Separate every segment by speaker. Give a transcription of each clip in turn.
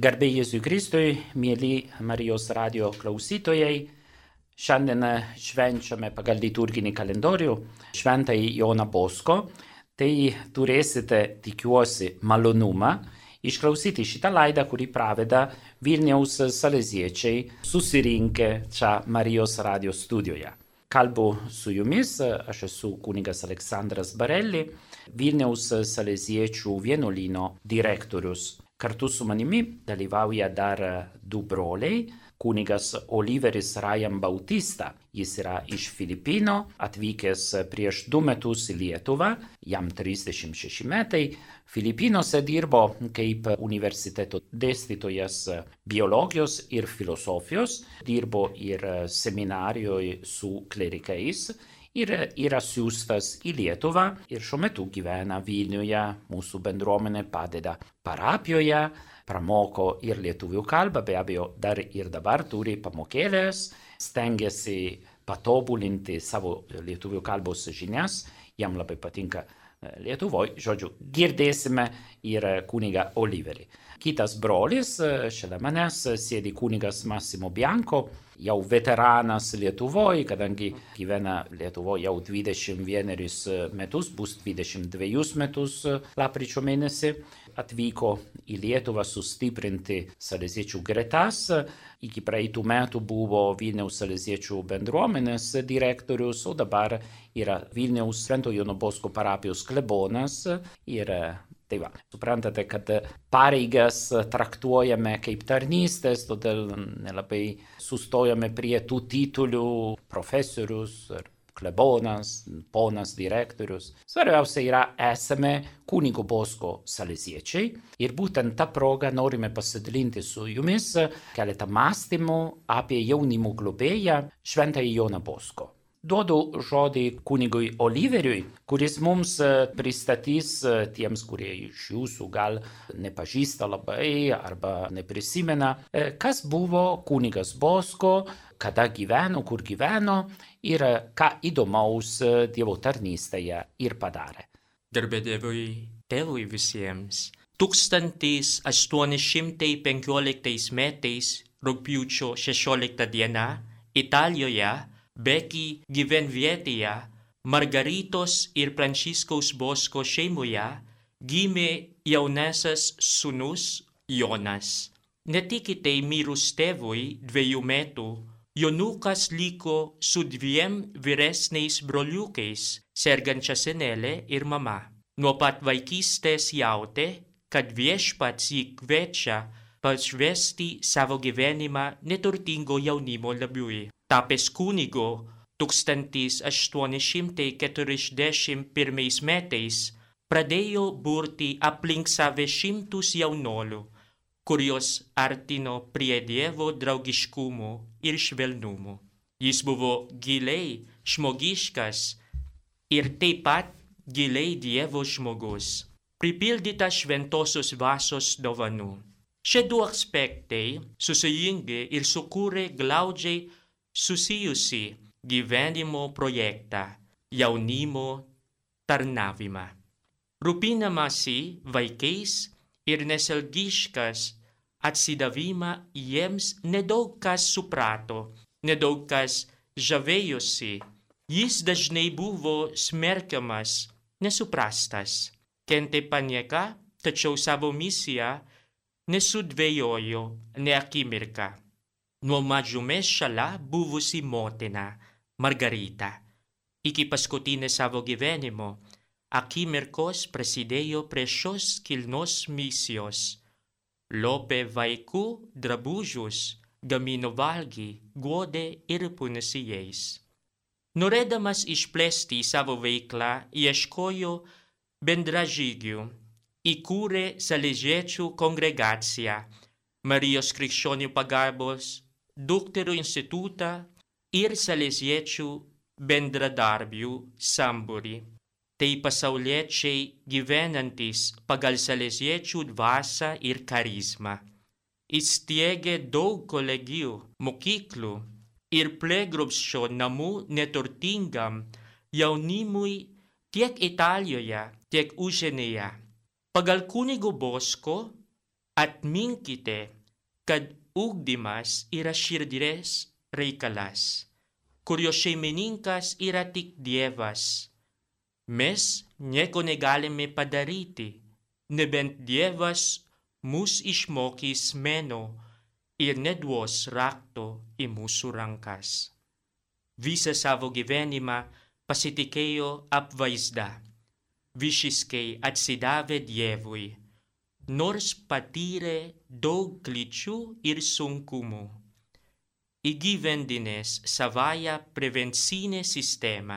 Speaker 1: Garbė Jėzui Kristui, mėly Marijos radio klausytojai, šiandien švenčiame pagal liturginį kalendorių šventąjį Joną Bosko, tai turėsite, tikiuosi, malonumą išklausyti šitą laidą, kurį praveda Vilniaus saleziečiai susirinkę čia Marijos radio studijoje. Kalbu su jumis, aš esu kunigas Aleksandras Barelli, Vilniaus saleziečių vienuolino direktorius. Kartu su manimi dalyvauja dar du broliai, kunigas Oliveris Ryan Bautista. Jis yra iš Filipino, atvykęs prieš du metus į Lietuvą, jam 36 metai. Filipinuose dirbo kaip universiteto dėstytojas biologijos ir filosofijos, dirbo ir seminarijoje su klerikais ir yra siūstas į Lietuvą ir šiuo metu gyvena Vilniuje, mūsų bendruomenė padeda parapijoje, pramoko ir lietuvių kalbą, be abejo, dar ir dabar turi pamokėlės, stengiasi patobulinti savo lietuvių kalbos žinias, jam labai patinka Lietuvoje, žodžiu, girdėsime ir kuniga Oliverį. Kitas brolis, šalia manęs sėdi kunigas Massimo Bianco, jau veteranas Lietuvoje, kadangi gyvena Lietuvoje jau 21 metus, bus 22 metus lapkričio mėnesį, atvyko į Lietuvą sustiprinti saleziečių gretas, iki praeitų metų buvo Vilniaus saleziečių bendruomenės direktorius, o dabar yra Vilniaus Švento Jono Bosko parapijos klebonas ir Tai va, suprantate, kad pareigas traktuojame kaip tarnystės, todėl nelabai sustojame prie tų titulių profesorius ar klebonas, ponas direktorius. Svarbiausia yra esame kunigo Bosko salesiečiai ir būtent tą progą norime pasidalinti su jumis keletą mąstymų apie jaunimo globėją Šventąjį Joną Bosko. Duodu žodį kunigui Oliveriui, kuris mums pristatys tiems, kurie iš jūsų gal nepažįsta labai arba neprisimena, kas buvo kunigas Bosko, kada gyveno, kur gyveno ir ką įdomaus Dievo tarnystėje ir padarė.
Speaker 2: Garbė Dievui, tėvui visiems. 1815 metais, rūpiučio 16 diena, Italijoje Beki gyvenvietėje Margaritos ir Pranciškaus Bosko šeimoje gimė jaunesas sūnus Jonas. Netikite mirus tėvui dviejų metų, Jonukas liko su dviem vyresniais broliukais, sergančia senelė ir mama. Nuo pat vaikystės jautė, kad viešpats jį kviečia pašvesti savo gyvenimą neturtingo jaunimo labui tapęs kunigu 1841 metais pradėjo burti aplink save šimtus jaunolių, kurios artino prie Dievo draugiškumo ir švelnumo. Jis buvo giliai žmogiškas ir taip pat giliai Dievo žmogus, pripildytas šventosios vasos dovanų. Šie du aspektai susijungė ir sukūrė glaudžiai susijusi gyvenimo projektą jaunimo tarnavimą. Rūpinamasi vaikais ir neselgiškas atsidavimą jiems nedaug kas suprato, nedaug kas žavėjosi. Jis dažnai buvo smerkiamas, nesuprastas. Kentė panieka, tačiau savo misiją nesudvėjojo ne akimirką nuo mažumės šalia buvusi motina Margarita. Iki paskutinės savo gyvenimo akimirkos prasidėjo prie šios kilnos misijos. Lopė vaikų drabužius, gamino valgy, guodė ir punasi jais. Norėdamas išplėsti savo veiklą, ieškojo bendražygių, įkūrė Salėžiečių kongregaciją, Marijos krikščionių pagalbos dukterų institutą ir salėziečių bendradarbių sambūrį. Tai pasauliečiai gyvenantys pagal salėziečių dvasą ir charizmą. Įstiegė daug kolegijų, mokyklų ir plėgrupščio namų neturtingam jaunimui tiek Italijoje, tiek užsienyje. Pagal kunigo Bosko Atminkite, kad ugdymas yra širdies reikalas, kurio šeimininkas yra tik Dievas. Mes nieko negalime padaryti, nebent Dievas mus išmokys meno. Ir neduos rakto į mūsų rankas. Visą savo gyvenimą pasitikėjo apvaizda, visiškai atsidavė Dievui nors patyrė daug kličių ir sunkumų. Įgyvendinės savąją prevencinę sistemą.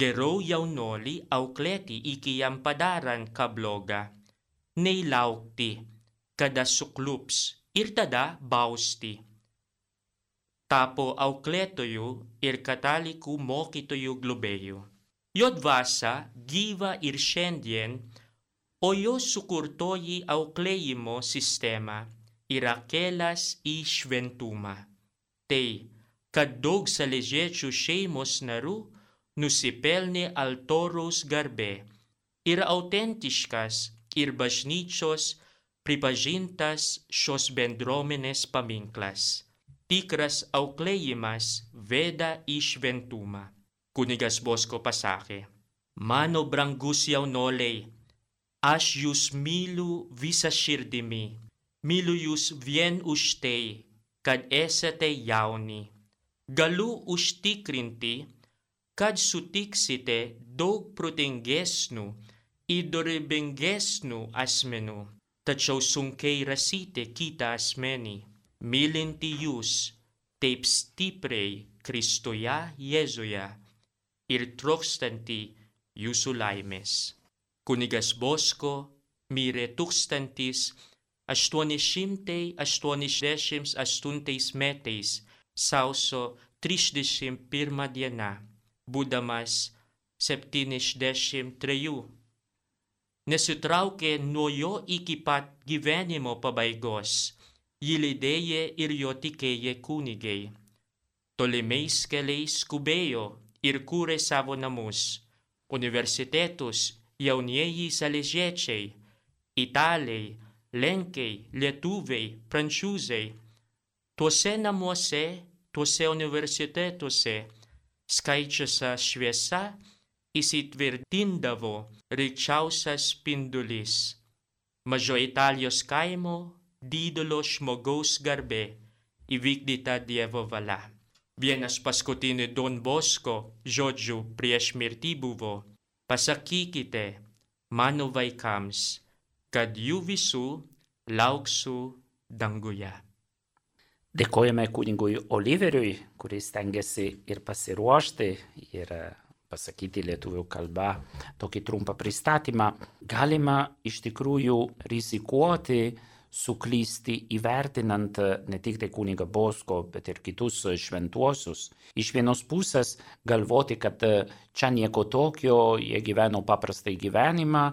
Speaker 2: Geriau jaunolį auklėti iki jam padarant ką blogą, nei laukti, kada suklups ir tada bausti. Tapo auklėtojų ir katalikų mokytojų globėjų. Jo dvasia gyva ir šiandien o jo sukurtoji auklėjimo sistema yra kelias į šventumą. Tai, kad daug salėžiečių šeimos narų nusipelnė altoriaus garbė ir autentiškas ir bažnyčios pripažintas šios bendruomenės paminklas. Tikras auklėjimas veda į šventumą. Kunigas Bosko pasakė, mano brangus jaunoliai, Aš jūs myliu visą širdimi, myliu jūs vien už tai, kad esate jauni. Galiu užtikrinti, kad sutiksite daug protingesnių ir dorybingesnių asmenų, tačiau sunkiai rasite kitą asmenį, mylinti jūs taip stipriai Kristuje Jėzuje ir trokstanti jūsų laimės. Kunigas Bosko mirė 1888 metais sausio 31 diena, būdamas 73. Nesitraukė nuo jo iki pat gyvenimo pabaigos, jį lydėjo ir jo tikėję kunigai. Tolimiais keliais skubėjo ir kūrė savo namus, universitetus jaunieji salėžiečiai, italiai, lenkiai, lietuviai, prancūzai. Tuose namuose, tuose universitetuose skaičiuose šviesa įsitvirtindavo ryčiausias spindulis. Mažo Italijos kaimo didelio žmogaus garbė įvykdyta Dievo valia. Vienas paskutinių Don Bosko žodžių prieš mirtį buvo pasakykite mano vaikams, kad jų visų lauksiu danguje.
Speaker 1: Dėkojame kunigui Oliveriui, kuris tengiasi ir pasiruošti, ir pasakyti lietuvių kalba tokį trumpą pristatymą. Galima iš tikrųjų rizikuoti suklysti įvertinant ne tik tai kuniga Bosko, bet ir kitus šventuosius. Iš vienos pusės galvoti, kad čia nieko tokio, jie gyveno paprastai gyvenimą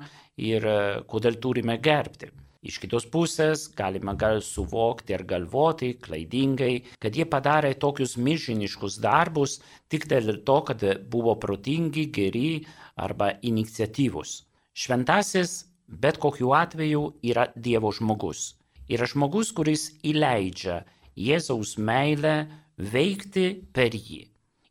Speaker 1: ir kodėl turime gerbti. Iš kitos pusės galima gal suvokti ir galvoti klaidingai, kad jie padarė tokius milžiniškus darbus tik dėl to, kad buvo protingi, geri arba iniciatyvus. Šventasis bet kokiu atveju yra Dievo žmogus. Yra žmogus, kuris įleidžia Jėzaus meilę veikti per jį.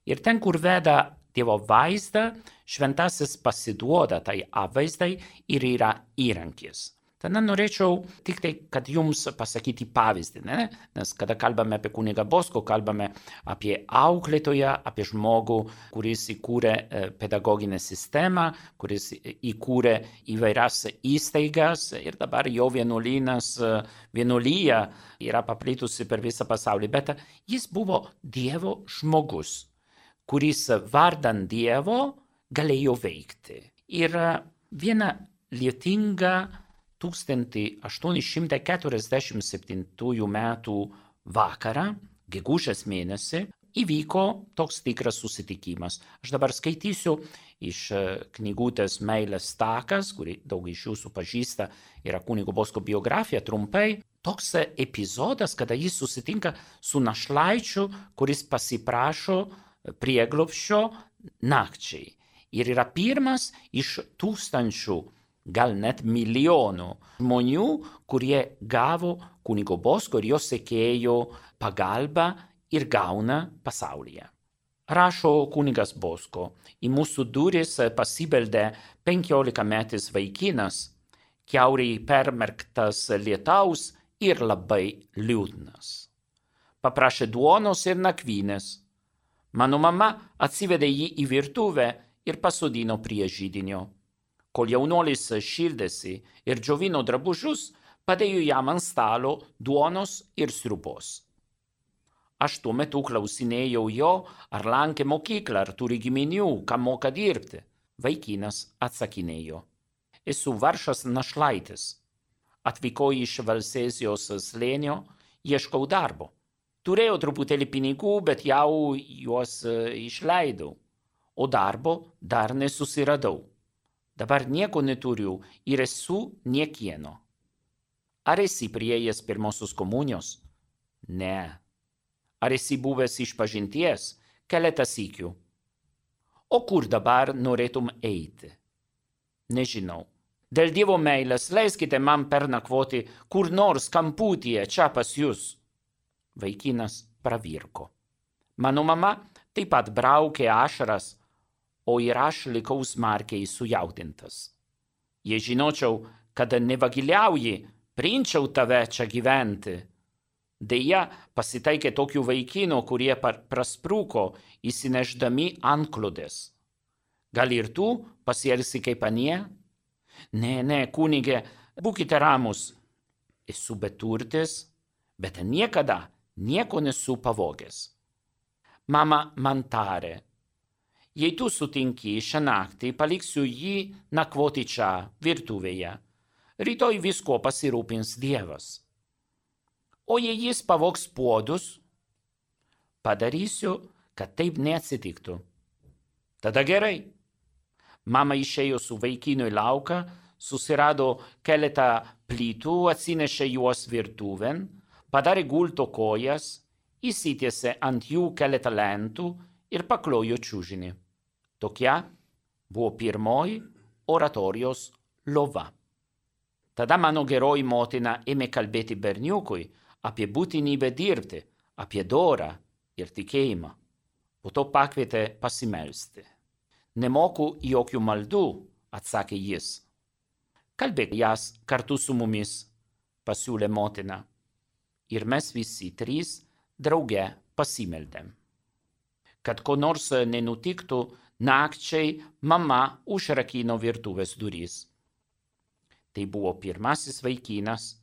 Speaker 1: Ir ten, kur veda Dievo vaizdą, šventasis pasiduoda tai avaizdai ir yra įrankis. Tada norėčiau tik tai, kad jums pasakyti pavyzdį, ne? nes kada kalbame apie kunigą Bosko, kalbame apie auklėtoją, apie žmogų, kuris įkūrė e, pedagoginę sistemą, kuris įkūrė įvairias įstaigas ir dabar jo vienuolynas, e, vienuolyje yra paplitusi per visą pasaulį, bet jis buvo Dievo žmogus, kuris vardant Dievo galėjo veikti. Ir viena lietinga 1847 metų vakarą, gegužės mėnesį, įvyko toks tikras susitikimas. Aš dabar skaitysiu iš e, knygutės Meilės takas, kurį daug iš jūsų pažįsta, yra kunigo Bosko biografija trumpai. Toks epizodas, kada jis susitinka su našlaičiu, kuris pasiprašo prieglopščio nakčiai. Ir yra pirmas iš tūkstančių gal net milijonų žmonių, kurie gavo kunigo Bosko ir jo sekėjų pagalbą ir gauna pasaulyje. Rašo kunigas Bosko, į mūsų duris pasibeldė 15 metis vaikinas, keuriai permerktas lietaus ir labai liūdnas. Paprašė duonos ir nakvynės. Mano mama atsivedė jį į virtuvę ir pasodino prie žydinio. Kol jaunuolis šildėsi ir džiovino drabužius, padėjo jam ant stalo duonos ir sriubos. Aš tuo metu klausinėjau jo, ar lankė mokyklą, ar turi giminių, kam moka dirbti. Vaikinas atsakinėjo. Esu varšas našlaitis. Atvykau iš Valsesijos slėnio, ieškau darbo. Turėjau truputėlį pinigų, bet jau juos išleidau o darbo dar nesusiradau. Dabar nieko neturiu ir esu niekieno. Ar esi prieėjęs pirmosios komunijos? Ne. Ar esi buvęs iš pažinties keletą sykių? O kur dabar norėtum eiti? Nežinau. Dėl Dievo meilės leiskite man pernakvoti kur nors kamputyje čia pas jūs. Vaikinas pravirko. Mano mama taip pat braukė ašaras o ir aš likau smarkiai sujaudintas. Jei žinočiau, kad nevagiliauji, prinčiau tave čia gyventi. Deja, pasitaikė tokių vaikinų, kurie prasprūko įsineždami antklodės. Gal ir tu pasielsi kaip anie? Ne, ne, kunigė, būkite ramus. Esu beturtis, bet niekada nieko nesu pavogęs. Mama man tarė, Jei tu sutinki šią naktį, paliksiu jį nakvoti čia, virtuvėje. Rytoj visko pasirūpins Dievas. O jei jis pavoks puodus, padarysiu, kad taip neatsitiktų. Tada gerai. Mama išėjo su vaikinu į lauką, susirado keletą plytų, atsinešė juos virtuven, padarė gulto kojas, įsitiesė ant jų keletą lentų ir paklojo čiūžinį. Tokia buvo pirmoji oratorijos lova. Tada mano geroji motina ėmė kalbėti berniukui apie būtinybę dirbti, apie dorą ir tikėjimą. Po to pakvietė pasimelsti. Nemoku jokių maldų, atsakė jis. Kalbėk jas kartu su mumis, pasiūlė motina. Ir mes visi trys drauge pasimeldėm kad ko nors nenutiktų, nakčiai mama užrakino virtuvės duris. Tai buvo pirmasis vaikinas,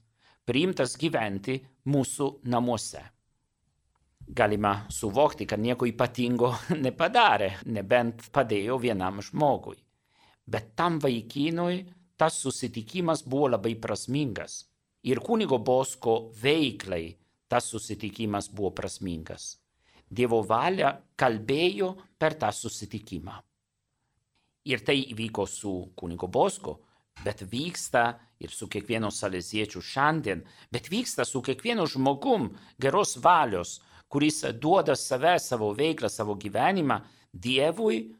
Speaker 1: priimtas gyventi mūsų namuose. Galima suvokti, kad nieko ypatingo nepadarė, nebent padėjo vienam žmogui. Bet tam vaikinui tas susitikimas buvo labai prasmingas. Ir kunigo Bosko veiklai tas susitikimas buvo prasmingas. Dievo valia kalbėjo per tą susitikimą. Ir tai įvyko su kunigo Bosko, bet vyksta ir su kiekvienu saleziečiu šiandien, bet vyksta su kiekvienu žmogum geros valios, kuris duoda save, savo veiklą, savo gyvenimą Dievui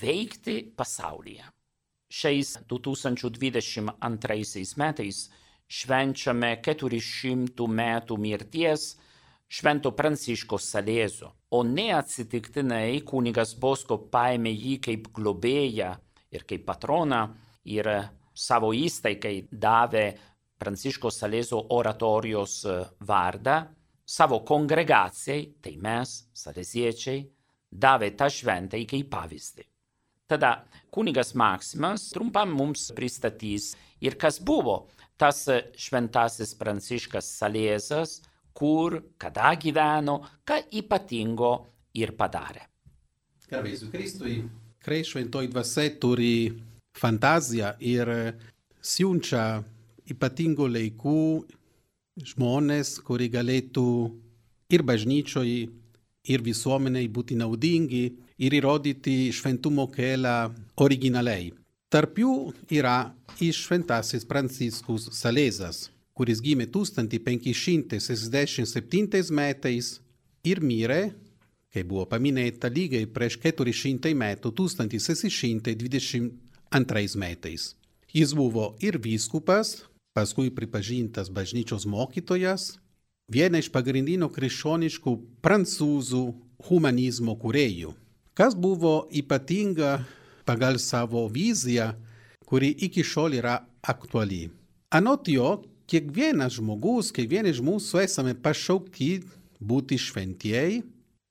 Speaker 1: veikti pasaulyje. Šiais 2022 metais švenčiame 400 metų mirties Švento Pranciškos Salėzo, o neatsitiktinai kunigas Bosko paėmė jį kaip globėją ir kaip patroną ir savo įstaigai davė Pranciškos Salėzo oratorijos vardą, savo kongregacijai, tai mes, saleziečiai, davė tą šventai kaip pavyzdį. Tada kunigas Maksimas trumpam mums pristatys ir kas buvo tas šventasis Pranciškas Salėzas, kur, kada gyveno, ką ypatingo ir padarė.
Speaker 3: Garbėsiu Kristui. Šventoji dvasia turi fantaziją ir siunčia ypatingų laikų žmonės, kurie galėtų ir bažnyčioj, ir visuomeniai būti naudingi ir įrodyti šventumo kelią originaliai. Tarp jų yra ir šventasis Pranciškus Salezas kuris gimė 1567 metais ir mirė, kaip buvo paminėta, lygiai prieš 400 metų 1622 metais. Jis buvo ir vyskupas, paskui pripažintas bažnyčios mokytojas, viena iš pagrindinių krikščioniškų prancūzų humanizmo kūrėjų. Kas buvo ypatinga pagal savo viziją, kuri iki šiol yra aktuali. Anot jo, kiekvienas žmogus, kiekvienas iš mūsų esame pašaukti būti šventieji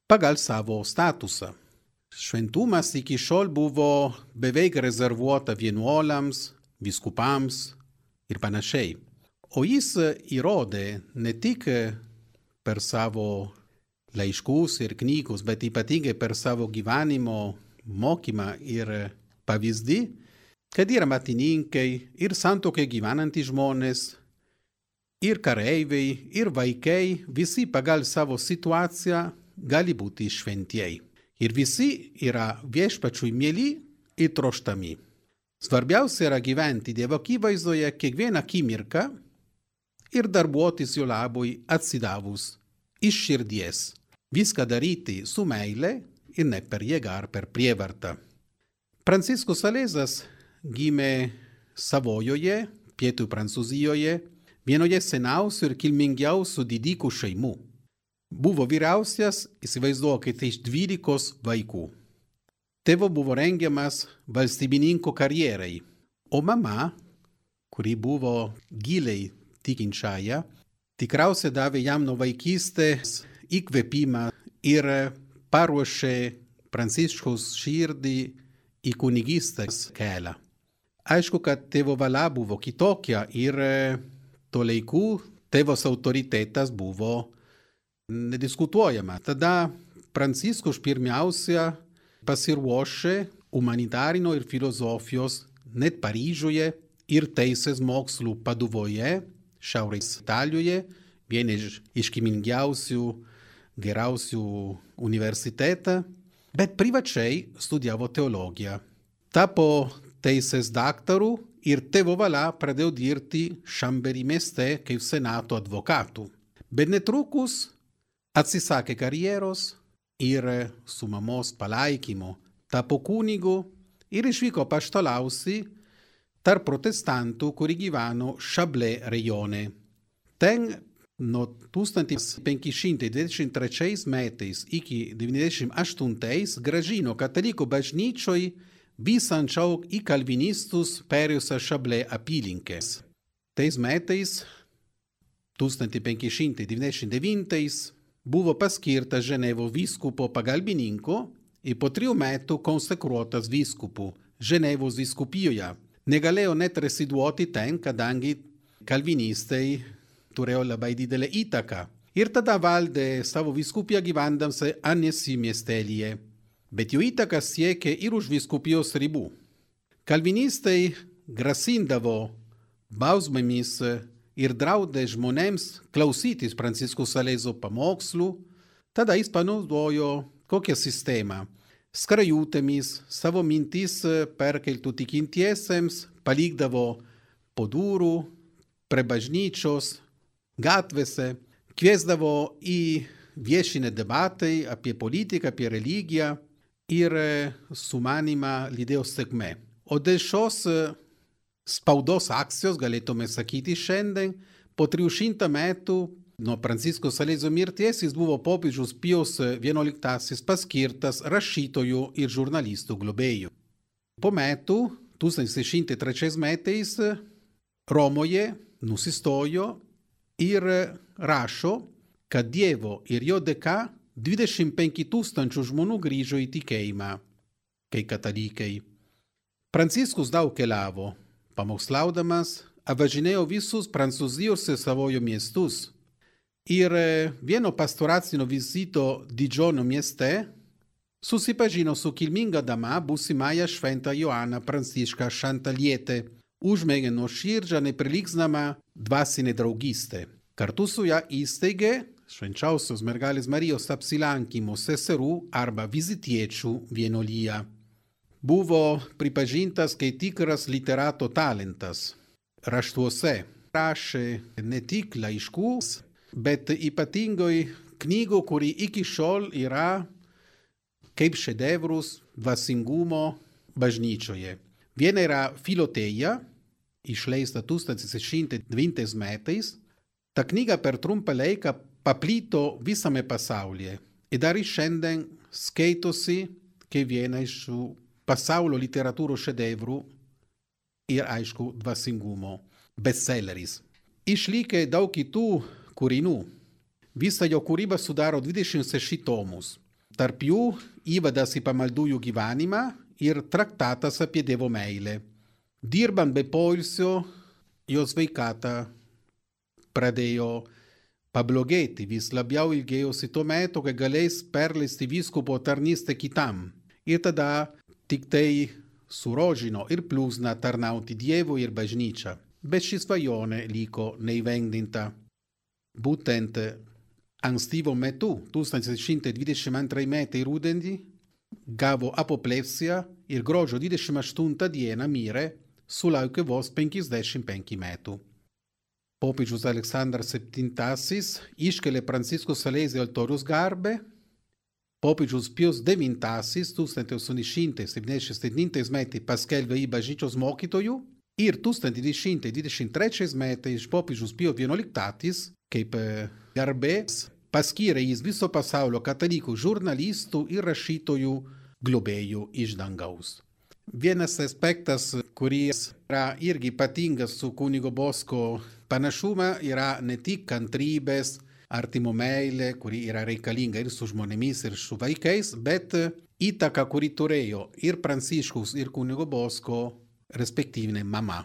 Speaker 3: pagal savo statusą. Šventumas iki šiol buvo beveik rezervuota vienuolams, viskupams ir panašiai. O jis įrodė ne tik per savo laiškus ir knygus, bet ypatingai per savo gyvenimo mokymą ir pavyzdį, kad ir amatininkai, ir santokai gyvenantys žmonės, ir kareiviai, ir vaikai, visi pagal savo situaciją gali būti šventieji. Ir visi yra viešpačiui mėly ir troštami. Svarbiausia yra gyventi Dievo akivaizdoje kiekvieną akimirką ir darbuotis jo labui atsidavus iš širdies. Viską daryti su meile ir ne per jėgą ar per prievartą. Pranciškus Salezas gimė Savojoje, pietų Prancūzijoje, vienoje seniausių ir kilmingiausių didikų šeimų. Buvo vyriausias, įsivaizduokite, iš dvylikos vaikų. Tėvo buvo rengiamas valstybininko karjerai, o mama, kuri buvo giliai tikinčiaja, tikriausiai davė jam nuo vaikystės įkvėpimą ir paruošė Pranciškaus širdį į kunigystės kelią. Aišku, kad tėvo valia buvo kitokia ir to laikų tėvos autoritetas buvo nediskutuojama. Tada Pranciškus pirmiausia pasiruošė humanitarinio ir filosofijos net Paryžiuje ir teisės mokslų Paduvoje, Šiaurės Italijoje, viena iš iškimingiausių, geriausių universitetą, bet privačiai studijavo teologiją. Tapo teisės daktaru ir tėvo valia pradėjo dirbti Šamberį mieste kaip senato advokatų. Bet netrukus atsisakė karjeros ir su mamos palaikymu tapo kunigu ir išvyko paštolausi tarp protestantų, kuri gyveno Šablė rejone. Ten nuo 1523 metais iki 98 gražino katalikų bažnyčioj visą anksčiau į kalvinistus perėjusią Šablė apylinkės. Tais metais, 1599, buvo paskirtas Ženevo vyskupo pagalbininko ir po trijų metų konsekruotas vyskupu Ženevos vyskupijoje. Negalėjo net residuoti ten, kadangi kalvinistai turėjo labai didelę įtaką. Ir tada valdė savo vyskupiją gyvendamsi Anesi miestelyje bet jų įtaka siekė ir už viskupijos ribų. Kalvinistai grasindavo bausmėmis ir draudė žmonėms klausytis Pranciškus Salezo pamokslų, tada jis panaudojo kokią sistemą. Skrajutėmis savo mintis perkeltų tikintiesiems palikdavo po durų, prie bažnyčios, gatvėse, kviesdavo į viešinę debatai apie politiką, apie religiją ir sumanimą lydėjo sėkmė. O dėl šios spaudos akcijos, galėtume sakyti šiandien, po 300 metų nuo Pranciškos Salezio mirties jis buvo popiežius Pijos XI paskirtas rašytojų ir žurnalistų globėjų. Po metų, 1603 metais, Romoje nusistojo ir rašo, kad Dievo ir jo dėka 25 tūkstančių žmonių grįžo į tikėjimą, kai katalikai. Pranciškus daug keliavo, pamokslaudamas, apvažinėjo visus Prancūzijos ir savojo miestus. Ir vieno pastoracinio vizito Didžiono mieste susipažino su kilminga dama būsimąją šventą Joaną Prancišką Šantalietę, užmėgė nuoširdžią neprilygstamą dvasinę draugystę. Kartu su ją įsteigė švenčiausios mergelės Marijos apsilankymo seserų arba vizitiečių vienuolyje. Buvo pripažintas kaip tikras literato talentas. Raštuose rašė ne tik laiškus, bet ypatingai knygų, kuri iki šiol yra kaip šedevrus dvasingumo bažnyčioje. Viena yra Filoteja, išleista 1620 metais, ta knyga per trumpą laiką paplito visame pasaulyje. Ir dar šiandien skaitosi kaip viena iš pasaulio literatūros šedevrų ir aišku dvasingumo bestselleris. Išlikę daug kitų kūrinių. Visą jo kūrybą sudaro 26 tomus. Tarp jų įvadas į pamaldųjų gyvenimą ir traktatas apie Dievo meilę. Dirbant be poilsio, jo sveikata pradėjo pablogėti, vis labiau ilgėjosi tuo metu, kai galės perleisti vyskupo tarnystę kitam. Ir tada tik tai surožino ir plusna tarnauti Dievui ir bažnyčią. Bet ši svajonė liko neįvendinta. Būtent ankstyvo metu, 1622 metai rudenį, gavo apoplepsiją ir gruodžio 28 dieną mirė sulaukė vos 55 metų. Popiežius Aleksandras VII iškelia Pranciškų Salezio altorius garbę, popiežius Pius IX 1877 metais paskelbė į bažnyčios mokytojų ir 1923 metais popiežius Pio XI kaip garbės paskyrė jis viso pasaulio katalikų žurnalistų ir rašytojų globėjų iš dangaus. Vienas aspektas, kuris yra irgi ypatingas su kunigo Bosko panašumą, yra ne tik kantrybės, artimo meilė, kuri yra reikalinga ir su žmonėmis, ir su vaikais, bet įtaka, kuri turėjo ir Pranciškus, ir kunigo Bosko, respektyvinė mama.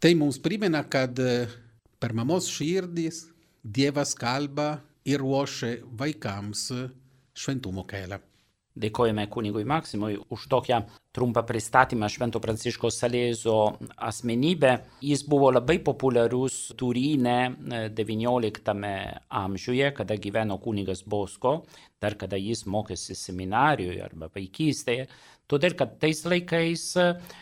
Speaker 3: Tai mums primena, kad per mamos širdis Dievas kalba ir ruošia vaikams šventumo kelią.
Speaker 1: Dėkojame kunigui Maksimui už tokią trumpą pristatymą Švento Pranciško Salėzo asmenybę. Jis buvo labai populiarus Turine XIX amžiuje, kada gyveno kunigas Bosko, dar kada jis mokėsi seminarijoje arba vaikystėje. Todėl, kad tais laikais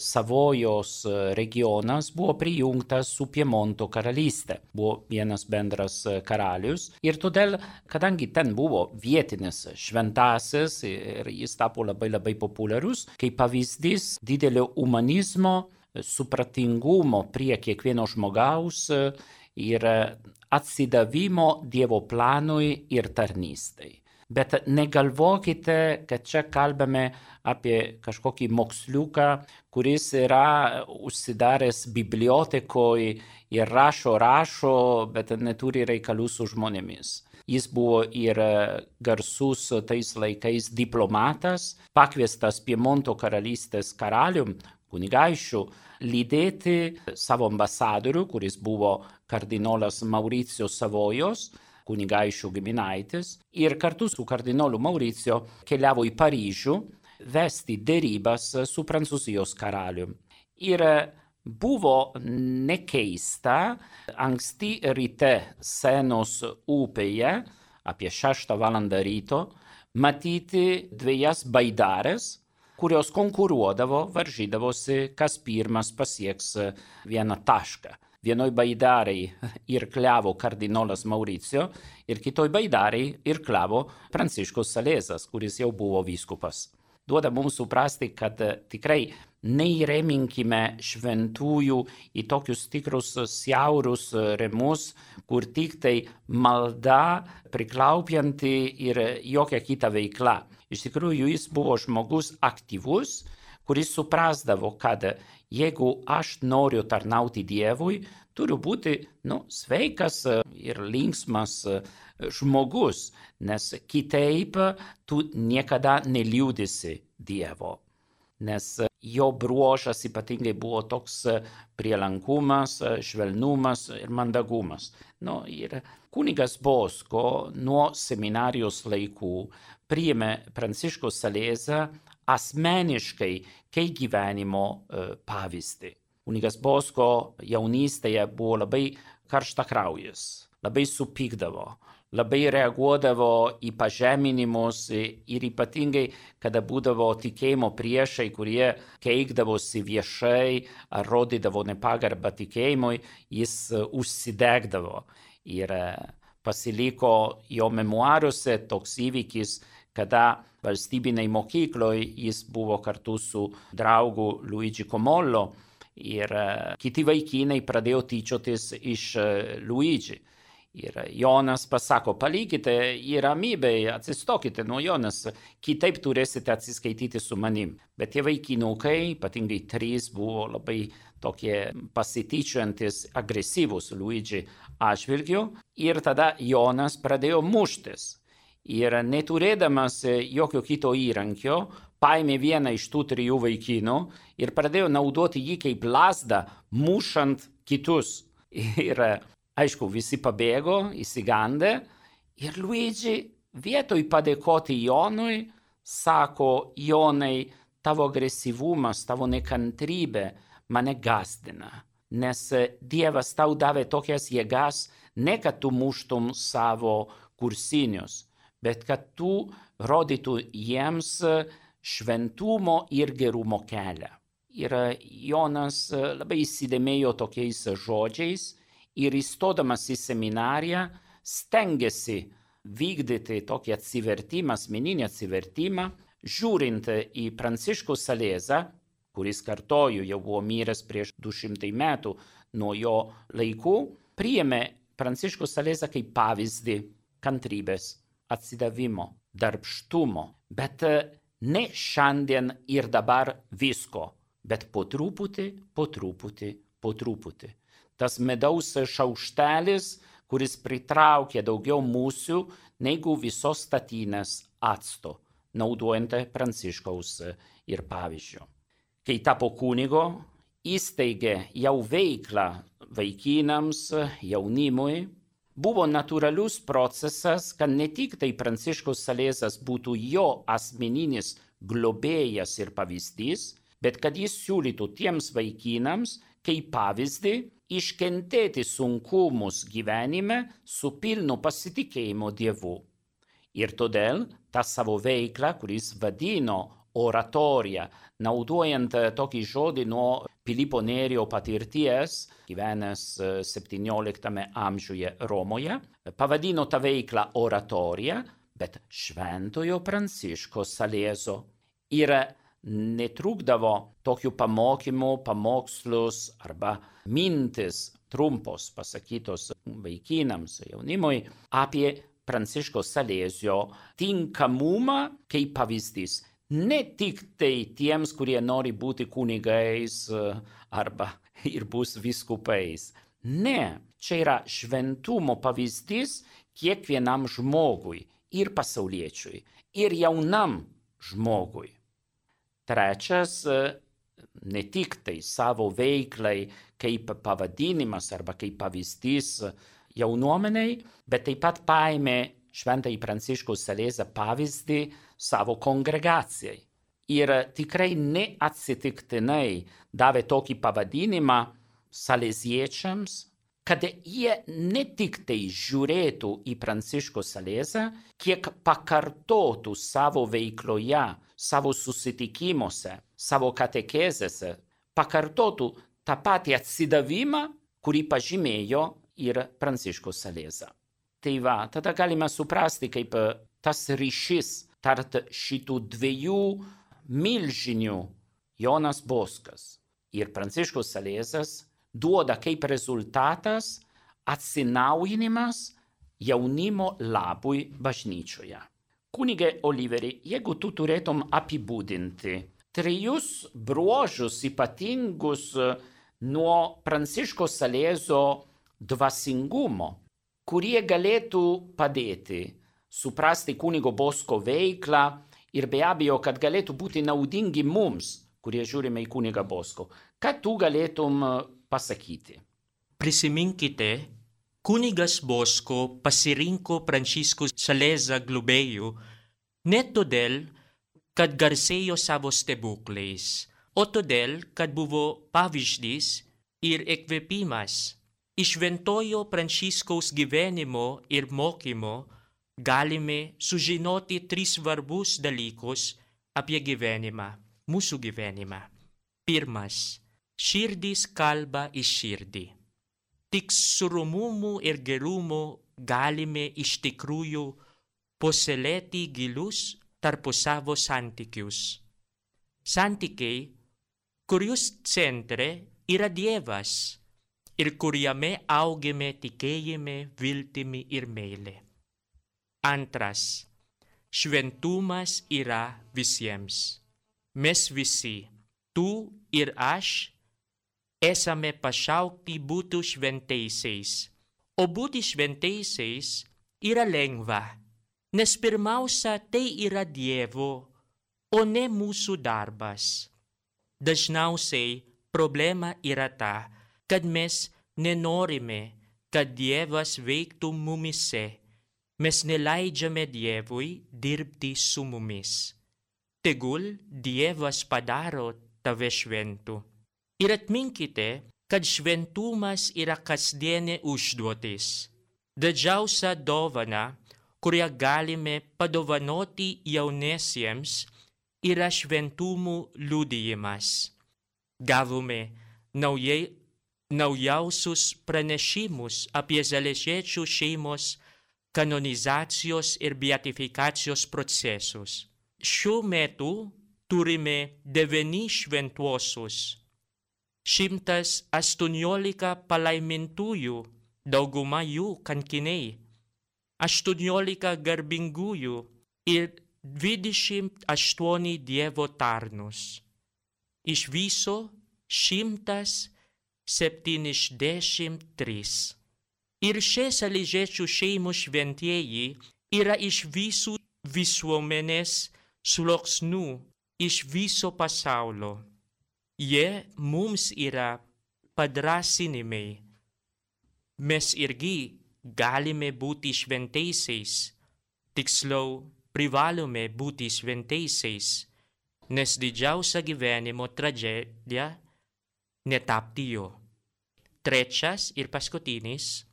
Speaker 1: Savojos regionas buvo prijungtas su Piemonto karalystė. Buvo vienas bendras karalius. Ir todėl, kadangi ten buvo vietinis šventasis ir jis tapo labai labai populiarus, kaip pavyzdys didelio humanizmo, supratingumo prie kiekvieno žmogaus ir atsidavimo Dievo planui ir tarnystai. Bet negalvokite, kad čia kalbame apie kažkokį moksliuką, kuris yra užsidaręs bibliotekoje ir rašo, rašo, bet neturi reikalų su žmonėmis. Jis buvo ir garsus tais laikais diplomatas, pakviestas Piemonto karalystės karalium, kunigaišiu, lydėti savo ambasadorių, kuris buvo kardinolas Mauricio Savojos, kunigaišių giminaitis ir kartu su kardinolu Mauricio keliavo į Paryžių vesti dėrybas su Prancūzijos karaliumi. Ir buvo nekeista anksti ryte Senos upėje apie 6 val. ryto matyti dviejas baidarės, kurios konkuruodavo, varžydavosi, kas pirmas pasieks vieną tašką. Vienoj baidarei irklavo kardinolas Mauricio ir kitoj baidarei irklavo Pranciškus Salezas, kuris jau buvo vyskupas. Duoda mums suprasti, kad tikrai neįreminkime šventųjų į tokius tikrus siaurus remus, kur tik tai malda priklaupianti ir jokia kita veikla. Iš tikrųjų, jis buvo žmogus aktyvus, kuris suprasdavo, kad jeigu aš noriu tarnauti Dievui, turiu būti nu, sveikas ir linksmas žmogus, nes kitaip tu niekada neliūdisi Dievo. Nes jo bruožas ypatingai buvo toks prielankumas, švelnumas ir mandagumas. Nu, ir kunigas Bosko nuo seminarijos laikų priėmė Pranciškos Salėzą asmeniškai kaip gyvenimo pavyzdį. Kunigas Bosko jaunystėje buvo labai karštakraujas, labai supykdavo, labai reaguodavo į pažeminimus ir ypatingai, kada būdavo tikėjimo priešai, kurie keikdavosi viešai ar rodydavo nepagarbą tikėjimui, jis užsidegdavo. Ir pasiliko jo memoaruose toks įvykis, kada valstybinėj mokykloj jis buvo kartu su draugu Luigi Komollo Ir e, kiti vaikinai pradėjo tyčiotis iš e, Luigi. Ir Jonas pasako, palikite į ramybę, atsistokite nuo Jonas, kitaip turėsite atsiskaityti su manim. Bet tie vaikinukai, ypatingai trys, buvo labai tokie pasityčiantis, agresyvus Luigi atžvilgiu. Ir tada Jonas pradėjo muštis. Ir neturėdamas jokio kito įrankio, paėmė vieną iš tų trijų vaikinų ir pradėjo naudoti jį kaip lasdą, mušant kitus. Ir Aišku, visi pabėgo, įsigandė ir Luigi vietoj padėkoti Jonui, sako, Jonai, tavo agresyvumas, tavo nekantrybė mane gazdina, nes Dievas tau davė tokias jėgas, ne kad tu muštum savo kursinius, bet kad tu rodytų jiems šventumo ir gerumo kelią. Ir Jonas labai įsidėmėjo tokiais žodžiais ir įstodamas į seminariją stengiasi vykdyti tokį atsivertimą, asmeninį atsivertimą, žiūrint į Pranciškų Salezą, kuris kartoju jau buvo miręs prieš 200 metų nuo jo laikų, priėmė Pranciškų Salezą kaip pavyzdį kantrybės, atsidavimo, darbštumo, bet ne šiandien ir dabar visko, bet po truputį, po truputį, po truputį tas medaus šaukštelis, kuris pritraukia daugiau mūsų negu visos statinės acto, naudojant Pranciškaus ir pavyzdžio. Kai tapo kunigo, įsteigė jau veiklą vaikinams, jaunimui, buvo natūralus procesas, kad ne tik tai Pranciškaus Salėzas būtų jo asmeninis globėjas ir pavyzdys, bet kad jis siūlytų tiems vaikinams kaip pavyzdį iškentėti sunkumus gyvenime su pilnu pasitikėjimu Dievu. Ir todėl tą savo veiklą, kuris vadino oratorija, naudojant tokį žodį nuo Filipo Nerio patirties, gyvenęs 17 amžiuje Romoje, pavadino tą veiklą oratorija, bet šventojo Pranciško Salėzo. Ir netrukdavo tokių pamokymų, pamokslus arba mintis trumpos pasakytos vaikinams, jaunimui apie Pranciško Salėzio tinkamumą kaip pavyzdys. Ne tik tai tiems, kurie nori būti kunigais arba ir bus viskupais. Ne, čia yra šventumo pavyzdys kiekvienam žmogui ir pasauliečiui, ir jaunam žmogui. Trečias, ne tik tai savo veiklai kaip pavadinimas arba kaip pavyzdys jaunuomeniai, bet taip pat paėmė šventai Pranciškų Salėzą pavyzdį savo kongregacijai. Ir tikrai neatsitiktinai davė tokį pavadinimą saleziečiams, kad jie ne tik tai žiūrėtų į Pranciškų Salėzą, kiek pakartotų savo veikloje savo susitikimuose, savo katekezėse, pakartotų tą patį atsidavimą, kurį pažymėjo ir Pranciškus Salėza. Tai va, tada galime suprasti, kaip tas ryšys tarp šitų dviejų milžinių Jonas Boskas ir Pranciškus Salėzas duoda kaip rezultatas atsinaujinimas jaunimo labui bažnyčioje. Kunigė Oliveri, jeigu tu turėtum apibūdinti trijus bruožus ypatingus e, nuo Pranciško Salėzo dvasingumo, kurie galėtų padėti suprasti kunigo Bosko veiklą ir be abejo, kad galėtų būti naudingi mums, kurie žiūrime į kunigą Bosko. Ką tu galėtum e, pasakyti?
Speaker 2: Prisiminkite Kunigas Bosco pasirinko Francisco Saleza Globeu, ne todėl, kad garsėjo savo stebuklais, o todėl, kad buvo pavyzdys ir ekvepimas. Išventojo Pranciškaus gyvenimo ir mokymo galime sužinoti tris svarbus dalykus apie gyvenimą, mūsų gyvenimą. Pirmas, širdis kalba iš širdį tik su rumumu ir gerumu galime iš tikrųjų puoselėti gilius tarpusavo santykius. Santykiai, kurius centre yra Dievas ir kuriame augime tikėjime, viltimi ir meilė. Antras, šventumas yra visiems. Mes visi, tu ir aš, esame pašaukti būti šventaisiais. O būti šventaisiais yra lengva, nes pirmiausia tai yra Dievo, o ne mūsų darbas. Dažniausiai problema yra ta, kad mes nenorime, kad Dievas veiktų mumise. Mes neleidžiame Dievui dirbti su mumis. Tegul Dievas padaro tave šventu. Ir atminkite, kad šventumas yra kasdienė užduotis. Didžiausia dovana, kurią galime padovanoti jauniesiems, yra šventumų liudijimas. Gavome naujai, naujausius pranešimus apie zalesiečių šeimos kanonizacijos ir beatifikacijos procesus. Šiuo metu turime devyni šventuosius šimtas aštuoniolika palaimintųjų, dauguma jų kankiniai, aštuoniolika garbingųjų ir dvidešimt aštuoni Dievo tarnus. Iš viso šimtas septyniasdešimt trys. Ir šie saližėčių šeimų šventieji yra iš visų visuomenės sluoksnių, iš viso pasaulio. Jie mums yra padrasinimai. Mes irgi galime būti šventaisiais, tiksliau privalome būti šventaisiais, nes didžiausia gyvenimo tragedija netapti jo. Trečias ir paskutinis,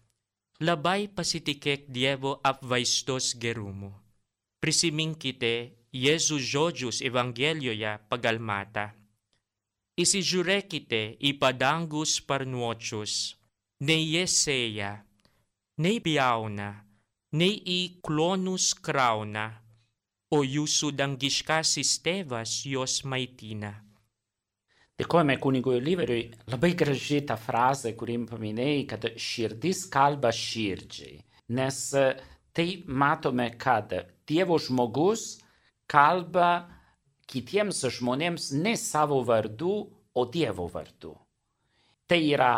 Speaker 2: labai pasitikėk Dievo apvaizdos gerumu. Prisiminkite Jėzus žodžius Evangelijoje pagal Mata isižiūrėkite į padangus sparnuočius, nei jie sėja, nei pjauna, nei į klonus krauna, o jūsų dangiškasis tėvas juos maitina.
Speaker 1: Dėkojame kunigui Oliveriui. Labai graži ta frazė, kurį paminėjai, kad širdis kalba širdžiai. Nes tai matome, kad Dievo žmogus kalba kitiems žmonėms ne savo vardu, o Dievo vardu. Tai yra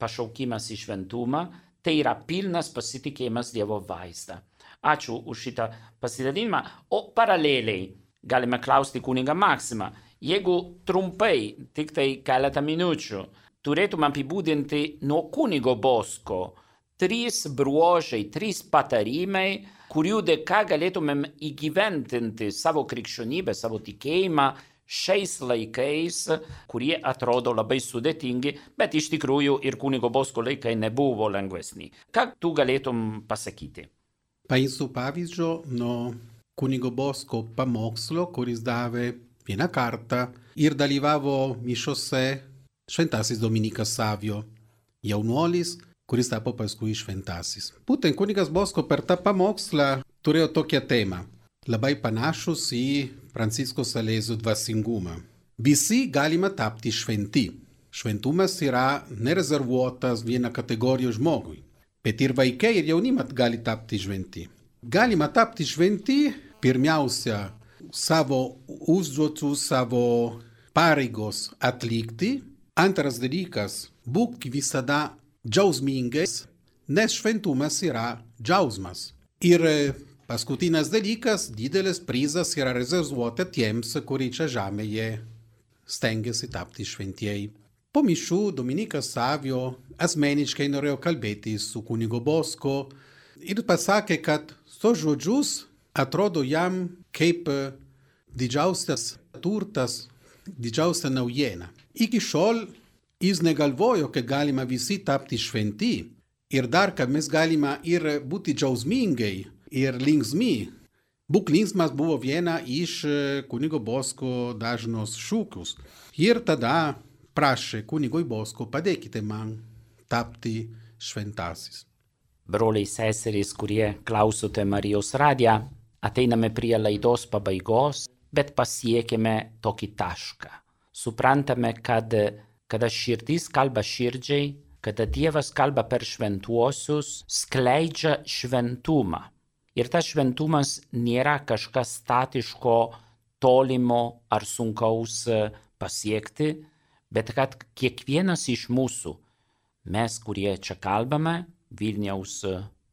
Speaker 1: pašaukimas į šventumą, tai yra pilnas pasitikėjimas Dievo vaizdą. Ačiū už šitą pasidalinimą. O paraleliai galime klausti kunigą Maksimą. Jeigu trumpai, tik tai keletą minučių, turėtum apibūdinti nuo kunigo Bosko trys bruožai, trys patarimai, kurių dėka galėtumėm įgyventinti savo krikščionybę, savo tikėjimą šiais laikais, kurie atrodo labai sudėtingi, bet iš tikrųjų ir kunigo Bosko laikai nebuvo lengvesni. Ką tu galėtum pasakyti?
Speaker 3: Paimsiu pavyzdžio nuo kunigo Bosko pamokslo, kuris davė vieną kartą ir dalyvavo mišose šventasis Dominikas Savio, jaunuolis, kuris tapo paskui šventasis. Būtent kunigas Bosko per tą pamokslą turėjo tokią temą, labai panašus į Pranciško Salezų dvasingumą. Visi galima tapti šventi. Šventumas yra nerezervuotas vieną kategoriją žmogui, bet ir vaikai ir jaunimas gali tapti šventi. Galima tapti šventi pirmiausia savo užduotų, savo pareigos atlikti. Antras dalykas - būk visada džiaugsmingas, nes šventumas yra džiaugsmas. Ir Paskutinis dalykas - didelis prizas yra rezervuota tiems, kurie čia žemėje stengiasi tapti šventieji. Po mišių Dominikas Savio asmeniškai norėjo kalbėti su kunigo Bosko ir pasakė, kad to žodžius atrodo jam kaip didžiausias turtas, didžiausia naujiena. Iki šiol jis negalvojo, kad galima visi tapti šventi ir dar, kad mes galime ir būti džiaugsmingai ir linksmi. Būk linksmas buvo viena iš kunigo Bosko dažnos šūkius. Ir tada prašė kunigui Bosko, padėkite man tapti šventasis.
Speaker 1: Broliai seserys, kurie klausote Marijos radiją, ateiname prie laidos pabaigos, bet pasiekėme tokį tašką. Suprantame, kad kada širdys kalba širdžiai, kada Dievas kalba per šventuosius, skleidžia šventumą. Ir tas šventumas nėra kažkas statiško, tolimo ar sunkaus pasiekti, bet kad kiekvienas iš mūsų, mes, kurie čia kalbame, Vilniaus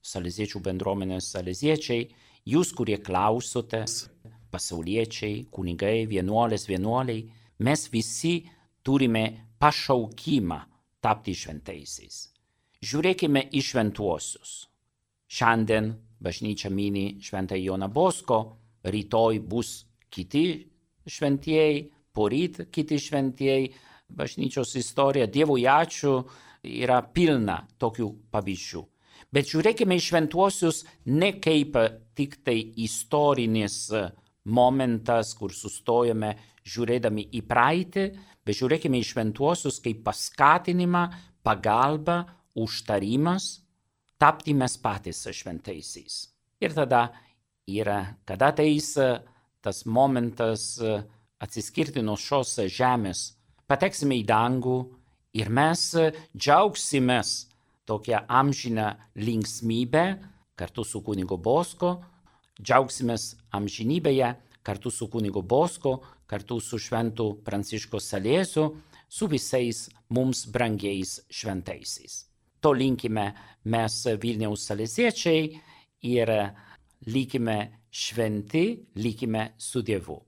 Speaker 1: saleziečių bendruomenės saleziečiai, jūs, kurie klausotės, pasauliečiai, kunigai, vienuolės, vienuoliai, mes visi turime pašaukimą tapti šventaisiais. Žiūrėkime į šventuosius. Šiandien bažnyčia mini šventą Joną Bosko, rytoj bus kiti šventieji, poryt kiti šventieji. Bažnyčios istorija, Dievui ačiū, yra pilna tokių pavyzdžių. Bet žiūrėkime į šventuosius ne kaip tik tai istorinis momentas, kur sustojame žiūrėdami į praeitį, bet žiūrėkime į šventuosius kaip paskatinimą, pagalbą, užtarimas, tapti mes patys šventaisiais. Ir tada yra, kada ateis tas momentas atsiskirti nuo šios žemės, pateksime į dangų ir mes džiaugsimės tokią amžiną linksmybę kartu su kunigo Bosko, džiaugsimės amžinybėje kartu su kunigo Bosko, kartu su šventu Pranciško Salėsu, su visais mums brangiais šventaisiais. To linkime mes Vilniaus salėsiečiai ir likime šventi, likime su Dievu.